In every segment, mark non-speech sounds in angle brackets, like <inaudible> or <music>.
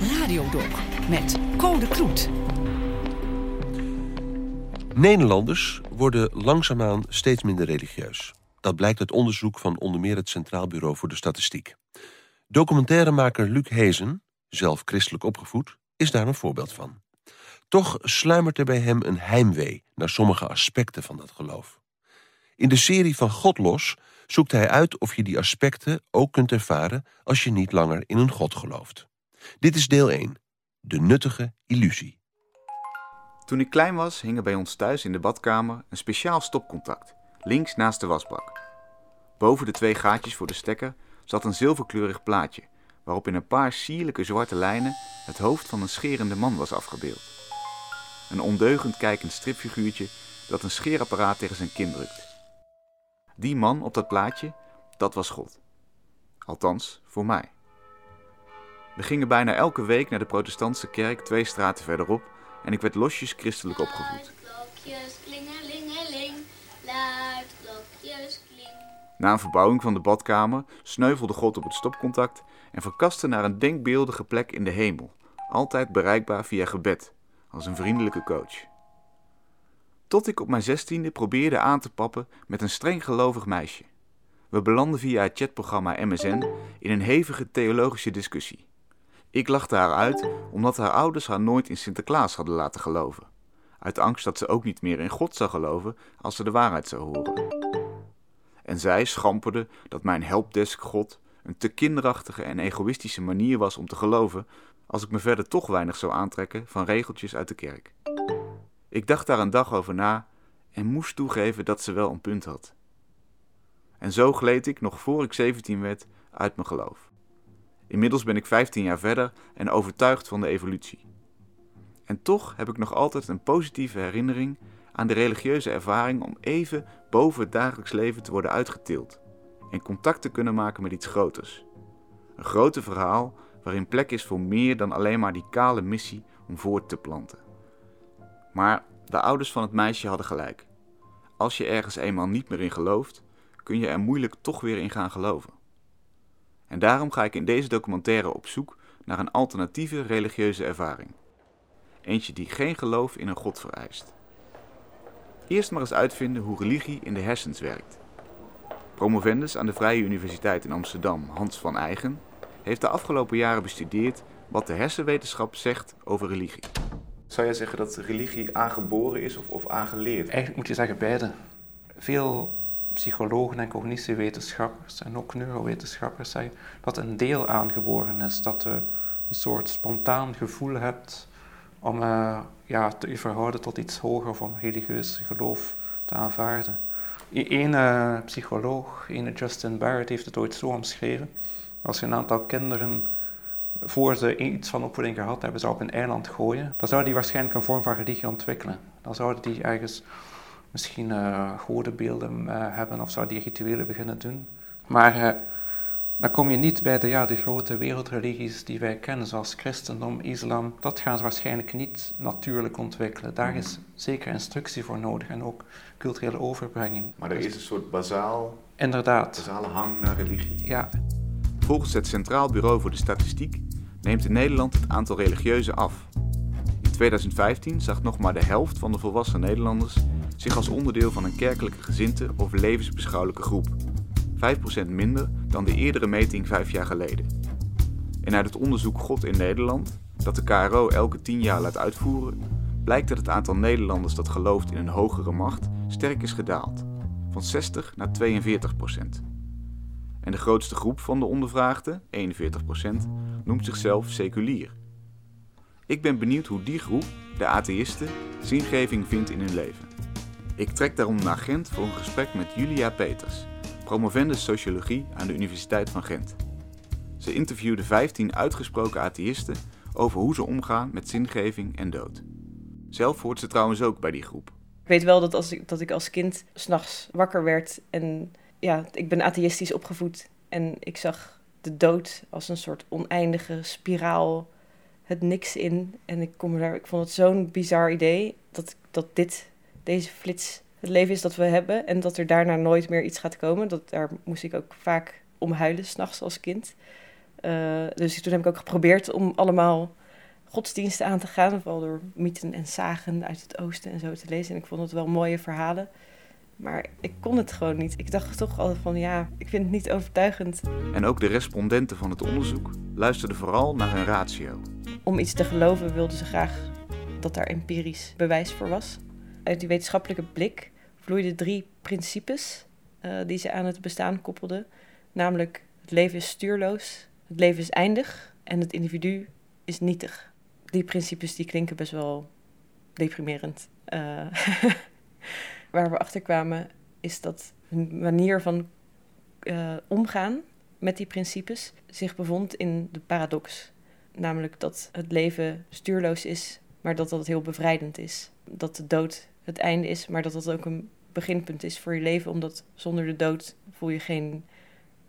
Radiodoc met Code Kloet. Nederlanders worden langzaamaan steeds minder religieus. Dat blijkt uit onderzoek van onder meer het Centraal Bureau voor de Statistiek. Documentairemaker Luc Hezen, zelf christelijk opgevoed, is daar een voorbeeld van. Toch sluimert er bij hem een heimwee naar sommige aspecten van dat geloof. In de serie van God los zoekt hij uit of je die aspecten ook kunt ervaren als je niet langer in een God gelooft. Dit is deel 1. De nuttige illusie. Toen ik klein was, hing er bij ons thuis in de badkamer een speciaal stopcontact, links naast de wasbak. Boven de twee gaatjes voor de stekker zat een zilverkleurig plaatje, waarop in een paar sierlijke zwarte lijnen het hoofd van een scherende man was afgebeeld. Een ondeugend kijkend stripfiguurtje dat een scheerapparaat tegen zijn kin drukt. Die man op dat plaatje, dat was God. Althans, voor mij. We gingen bijna elke week naar de protestantse kerk twee straten verderop en ik werd losjes christelijk opgevoed. Na een verbouwing van de badkamer sneuvelde God op het stopcontact en verkaste naar een denkbeeldige plek in de hemel, altijd bereikbaar via gebed, als een vriendelijke coach. Tot ik op mijn zestiende probeerde aan te pappen met een streng gelovig meisje. We belanden via het chatprogramma MSN in een hevige theologische discussie. Ik lachte haar uit omdat haar ouders haar nooit in Sinterklaas hadden laten geloven. Uit angst dat ze ook niet meer in God zou geloven als ze de waarheid zou horen. En zij schamperde dat mijn helpdesk God een te kinderachtige en egoïstische manier was om te geloven als ik me verder toch weinig zou aantrekken van regeltjes uit de kerk. Ik dacht daar een dag over na en moest toegeven dat ze wel een punt had. En zo gleed ik, nog voor ik 17 werd, uit mijn geloof. Inmiddels ben ik 15 jaar verder en overtuigd van de evolutie. En toch heb ik nog altijd een positieve herinnering aan de religieuze ervaring om even boven het dagelijks leven te worden uitgetild en contact te kunnen maken met iets groters. Een groter verhaal waarin plek is voor meer dan alleen maar die kale missie om voort te planten. Maar de ouders van het meisje hadden gelijk. Als je ergens eenmaal niet meer in gelooft, kun je er moeilijk toch weer in gaan geloven. En daarom ga ik in deze documentaire op zoek naar een alternatieve religieuze ervaring. Eentje die geen geloof in een God vereist. Eerst maar eens uitvinden hoe religie in de hersens werkt. Promovendus aan de Vrije Universiteit in Amsterdam, Hans van Eigen, heeft de afgelopen jaren bestudeerd wat de hersenwetenschap zegt over religie. Zou jij zeggen dat religie aangeboren is of, of aangeleerd? Eigenlijk moet je zeggen beide. Veel psychologen en cognitiewetenschappers en ook neurowetenschappers zeggen dat een deel aangeboren is. Dat je een soort spontaan gevoel hebt om uh, ja, te verhouden tot iets hoger of om religieus geloof te aanvaarden. Uh, psycholoog, een Justin Barrett, heeft het ooit zo omschreven. Als je een aantal kinderen voor ze iets van opvoeding gehad hebben, zou op een eiland gooien, dan zouden die waarschijnlijk een vorm van religie ontwikkelen. Dan zouden die ergens misschien uh, godenbeelden uh, hebben of zouden die rituelen beginnen doen. Maar uh, dan kom je niet bij de, ja, de grote wereldreligies die wij kennen, zoals christendom, islam. Dat gaan ze waarschijnlijk niet natuurlijk ontwikkelen. Daar is zeker instructie voor nodig en ook culturele overbrenging. Maar er is een soort bazaal, Inderdaad. basale hang naar religie. Ja. Volgens het Centraal Bureau voor de Statistiek neemt in Nederland het aantal religieuzen af. In 2015 zag nog maar de helft van de volwassen Nederlanders zich als onderdeel van een kerkelijke gezinte of levensbeschouwelijke groep. 5% minder dan de eerdere meting vijf jaar geleden. En uit het onderzoek God in Nederland, dat de KRO elke 10 jaar laat uitvoeren, blijkt dat het aantal Nederlanders dat gelooft in een hogere macht sterk is gedaald, van 60 naar 42% En de grootste groep van de ondervraagden, 41% noemt zichzelf seculier. Ik ben benieuwd hoe die groep, de atheïsten, zingeving vindt in hun leven. Ik trek daarom naar Gent voor een gesprek met Julia Peters, promovendus sociologie aan de Universiteit van Gent. Ze interviewde 15 uitgesproken atheïsten over hoe ze omgaan met zingeving en dood. Zelf hoort ze trouwens ook bij die groep. Ik weet wel dat, als ik, dat ik als kind s'nachts wakker werd en ja, ik ben atheïstisch opgevoed en ik zag de dood als een soort oneindige spiraal, het niks in. En ik, kom daar, ik vond het zo'n bizar idee dat, dat dit, deze flits het leven is dat we hebben en dat er daarna nooit meer iets gaat komen. Dat, daar moest ik ook vaak om huilen s'nachts als kind. Eh, dus toen heb ik ook geprobeerd om allemaal godsdiensten aan te gaan. Vooral door mythen en zagen uit het oosten en zo te lezen. En ik vond het wel mooie verhalen. Maar ik kon het gewoon niet. Ik dacht toch altijd van ja, ik vind het niet overtuigend. En ook de respondenten van het onderzoek luisterden vooral naar hun ratio. Om iets te geloven wilden ze graag dat daar empirisch bewijs voor was. Uit die wetenschappelijke blik vloeiden drie principes uh, die ze aan het bestaan koppelden. Namelijk het leven is stuurloos, het leven is eindig en het individu is nietig. Die principes die klinken best wel deprimerend. Uh, <laughs> waar we achter kwamen is dat een manier van uh, omgaan met die principes zich bevond in de paradox. Namelijk dat het leven stuurloos is, maar dat dat heel bevrijdend is. Dat de dood het einde is, maar dat dat ook een beginpunt is voor je leven, omdat zonder de dood voel je geen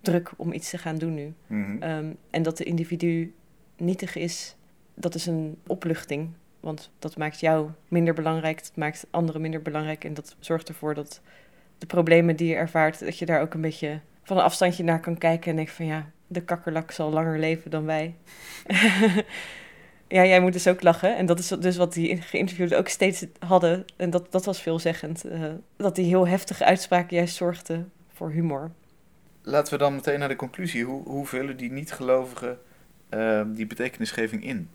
druk om iets te gaan doen nu. Mhm. Um, en dat de individu nietig is, dat is een opluchting. Want dat maakt jou minder belangrijk, dat maakt anderen minder belangrijk. En dat zorgt ervoor dat de problemen die je ervaart, dat je daar ook een beetje van een afstandje naar kan kijken en denkt van ja, de kakkerlak zal langer leven dan wij. <laughs> ja, jij moet dus ook lachen. En dat is dus wat die geïnterviewden ook steeds hadden. En dat, dat was veelzeggend. Uh, dat die heel heftige uitspraken juist zorgden voor humor. Laten we dan meteen naar de conclusie. Hoe, hoe vullen die niet-gelovigen uh, die betekenisgeving in?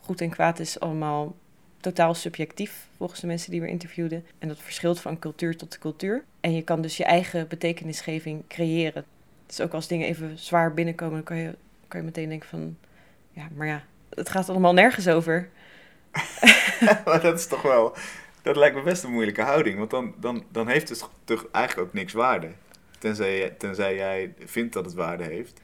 Goed en kwaad is allemaal totaal subjectief, volgens de mensen die we interviewden. En dat verschilt van cultuur tot cultuur. En je kan dus je eigen betekenisgeving creëren. Dus ook als dingen even zwaar binnenkomen, dan kan je, kan je meteen denken van... Ja, maar ja, het gaat allemaal nergens over. <laughs> maar dat is toch wel... Dat lijkt me best een moeilijke houding. Want dan, dan, dan heeft het toch eigenlijk ook niks waarde. Tenzij, tenzij jij vindt dat het waarde heeft.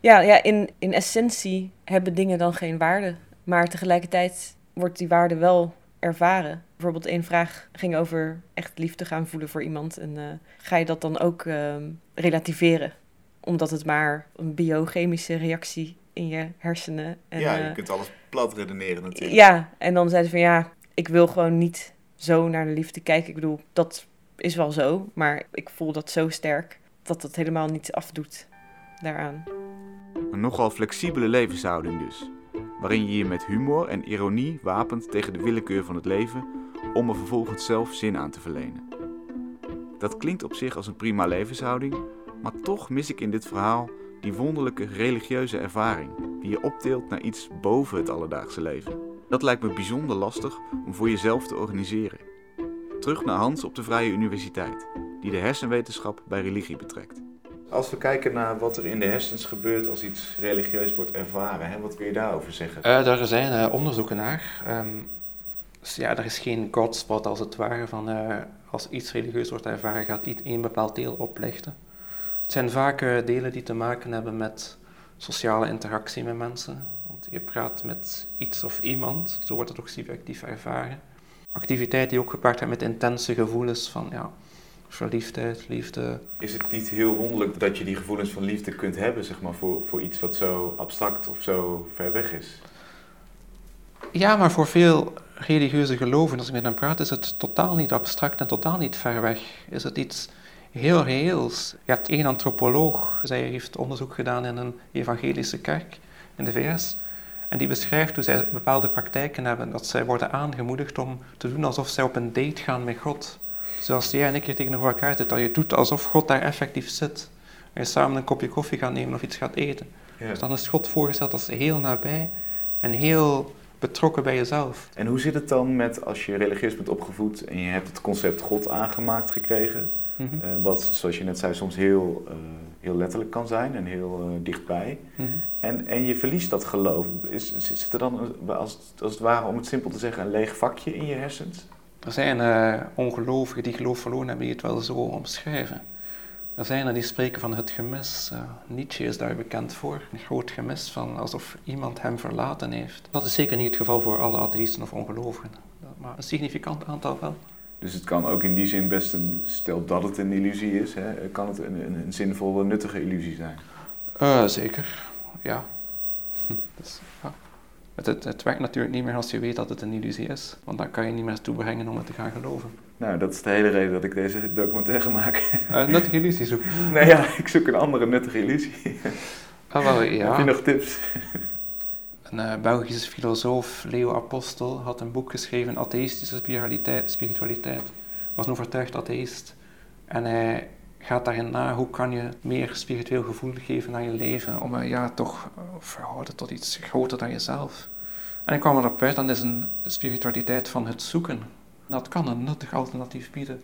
Ja, ja in, in essentie hebben dingen dan geen waarde. Maar tegelijkertijd wordt die waarde wel ervaren. Bijvoorbeeld één vraag ging over echt liefde gaan voelen voor iemand. En uh, ga je dat dan ook uh, relativeren? Omdat het maar een biochemische reactie in je hersenen. En, ja, je uh, kunt alles plat redeneren natuurlijk. Ja, en dan zeiden ze van ja, ik wil gewoon niet zo naar de liefde kijken. Ik bedoel, dat is wel zo, maar ik voel dat zo sterk dat het helemaal niet afdoet daaraan. Een nogal flexibele levenshouding dus, waarin je je met humor en ironie wapent tegen de willekeur van het leven om er vervolgens zelf zin aan te verlenen. Dat klinkt op zich als een prima levenshouding, maar toch mis ik in dit verhaal die wonderlijke religieuze ervaring die je opteelt naar iets boven het alledaagse leven. Dat lijkt me bijzonder lastig om voor jezelf te organiseren. Terug naar Hans op de Vrije Universiteit, die de hersenwetenschap bij religie betrekt. Als we kijken naar wat er in de hersens gebeurt als iets religieus wordt ervaren, hè, wat kun je daarover zeggen? Uh, daar zijn uh, onderzoeken naar. Um, dus ja, er is geen godspot als het ware van uh, als iets religieus wordt ervaren, gaat een bepaald deel oplichten. Het zijn vaak delen die te maken hebben met sociale interactie met mensen. Want je praat met iets of iemand, zo wordt het ook subjectief ervaren. Activiteit die ook gepaard gaat met intense gevoelens van ja, verliefdheid, liefde. Is het niet heel wonderlijk dat je die gevoelens van liefde kunt hebben, zeg maar, voor, voor iets wat zo abstract of zo ver weg is? Ja, maar voor veel religieuze geloven, als ik met hen praat, is het totaal niet abstract en totaal niet ver weg. Is het iets heel reëels. Je hebt één antropoloog, zij heeft onderzoek gedaan in een evangelische kerk in de VS. En die beschrijft hoe zij bepaalde praktijken hebben, dat zij worden aangemoedigd om te doen alsof zij op een date gaan met God. Zoals jij en ik hier tegenover elkaar zitten, dat je doet alsof God daar effectief zit. En je samen een kopje koffie gaat nemen of iets gaat eten. Ja. Dus dan is God voorgesteld als heel nabij en heel betrokken bij jezelf. En hoe zit het dan met als je religieus bent opgevoed en je hebt het concept God aangemaakt gekregen? Mhm. Uh, wat, zoals je net zei, soms heel, uh, heel letterlijk kan zijn en heel uh, dichtbij. Mhm. En, en je verliest dat geloof. Is, zit er dan, als, als het ware, om het simpel te zeggen, een leeg vakje in je hersens? Er zijn ongelovigen die geloof verloren hebben die het wel zo omschrijven. Er zijn er die spreken van het gemis. Uh, Nietzsche is daar bekend voor. Een groot gemis van alsof iemand hem verlaten heeft. Dat is zeker niet het geval voor alle atheïsten of ongelovigen. Maar een significant aantal wel. Dus het kan ook in die zin best een, stel dat het een illusie is, hè, kan het een, een, een zinvolle, nuttige illusie zijn? Uh, zeker, ja. <laughs> dus, ja. Het, het, het, werkt natuurlijk niet meer als je weet dat het een illusie is, want dan kan je niet meer toe brengen om het te gaan geloven. Nou, dat is de hele reden dat ik deze documentaire maak. Uh, nuttige illusie zoeken? <laughs> nee, ja, ik zoek een andere nuttige illusie. Ah, wel, ja. Heb je nog tips? Een uh, Belgische filosoof, Leo Apostel, had een boek geschreven, Atheïstische spiritualiteit. Was een overtuigd atheïst. En hij gaat daarin na hoe kan je meer spiritueel gevoel geven aan je leven. Om uh, ja, toch uh, verhouden tot iets groter dan jezelf. En ik kwam erop uit, dat is een spiritualiteit van het zoeken. Dat kan een nuttig alternatief bieden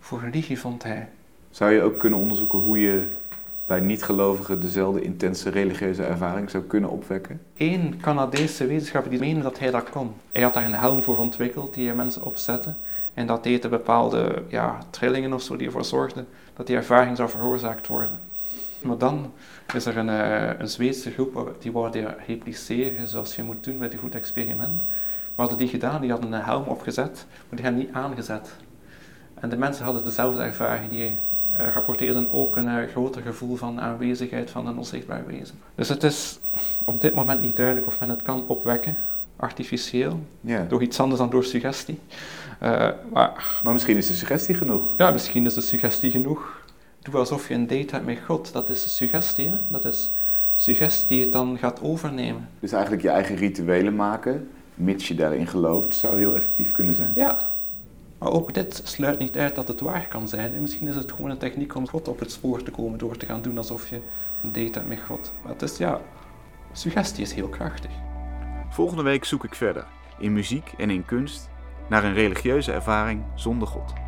voor religie, vond hij. Zou je ook kunnen onderzoeken hoe je bij niet-gelovigen dezelfde intense religieuze ervaring zou kunnen opwekken? Eén Canadese wetenschapper die meende dat hij dat kon. Hij had daar een helm voor ontwikkeld die mensen opzetten. En dat deed bepaalde ja, trillingen of zo die ervoor zorgden dat die ervaring zou veroorzaakt worden. Maar dan is er een, uh, een Zweedse groep die wou repliceren zoals je moet doen met een goed experiment. We hadden die gedaan, die hadden een helm opgezet, maar die hebben niet aangezet. En de mensen hadden dezelfde ervaring, die rapporteerden ook een groter gevoel van aanwezigheid van een onzichtbaar wezen. Dus het is op dit moment niet duidelijk of men het kan opwekken, artificieel, door iets anders dan door suggestie. Uh, maar, Maar misschien is de suggestie genoeg. ja, misschien is de suggestie genoeg. Doe alsof je een date hebt met God, dat is suggestie. Hè? Dat is suggestie die het dan gaat overnemen. Dus eigenlijk je eigen rituelen maken, mits je daarin gelooft, zou heel effectief kunnen zijn. Ja, maar ook dit sluit niet uit dat het waar kan zijn. En misschien is het gewoon een techniek om God op het spoor te komen door te gaan doen alsof je een date hebt met God. Maar het is ja, suggestie is heel krachtig. Volgende week zoek ik verder, in muziek en in kunst, naar een religieuze ervaring zonder God.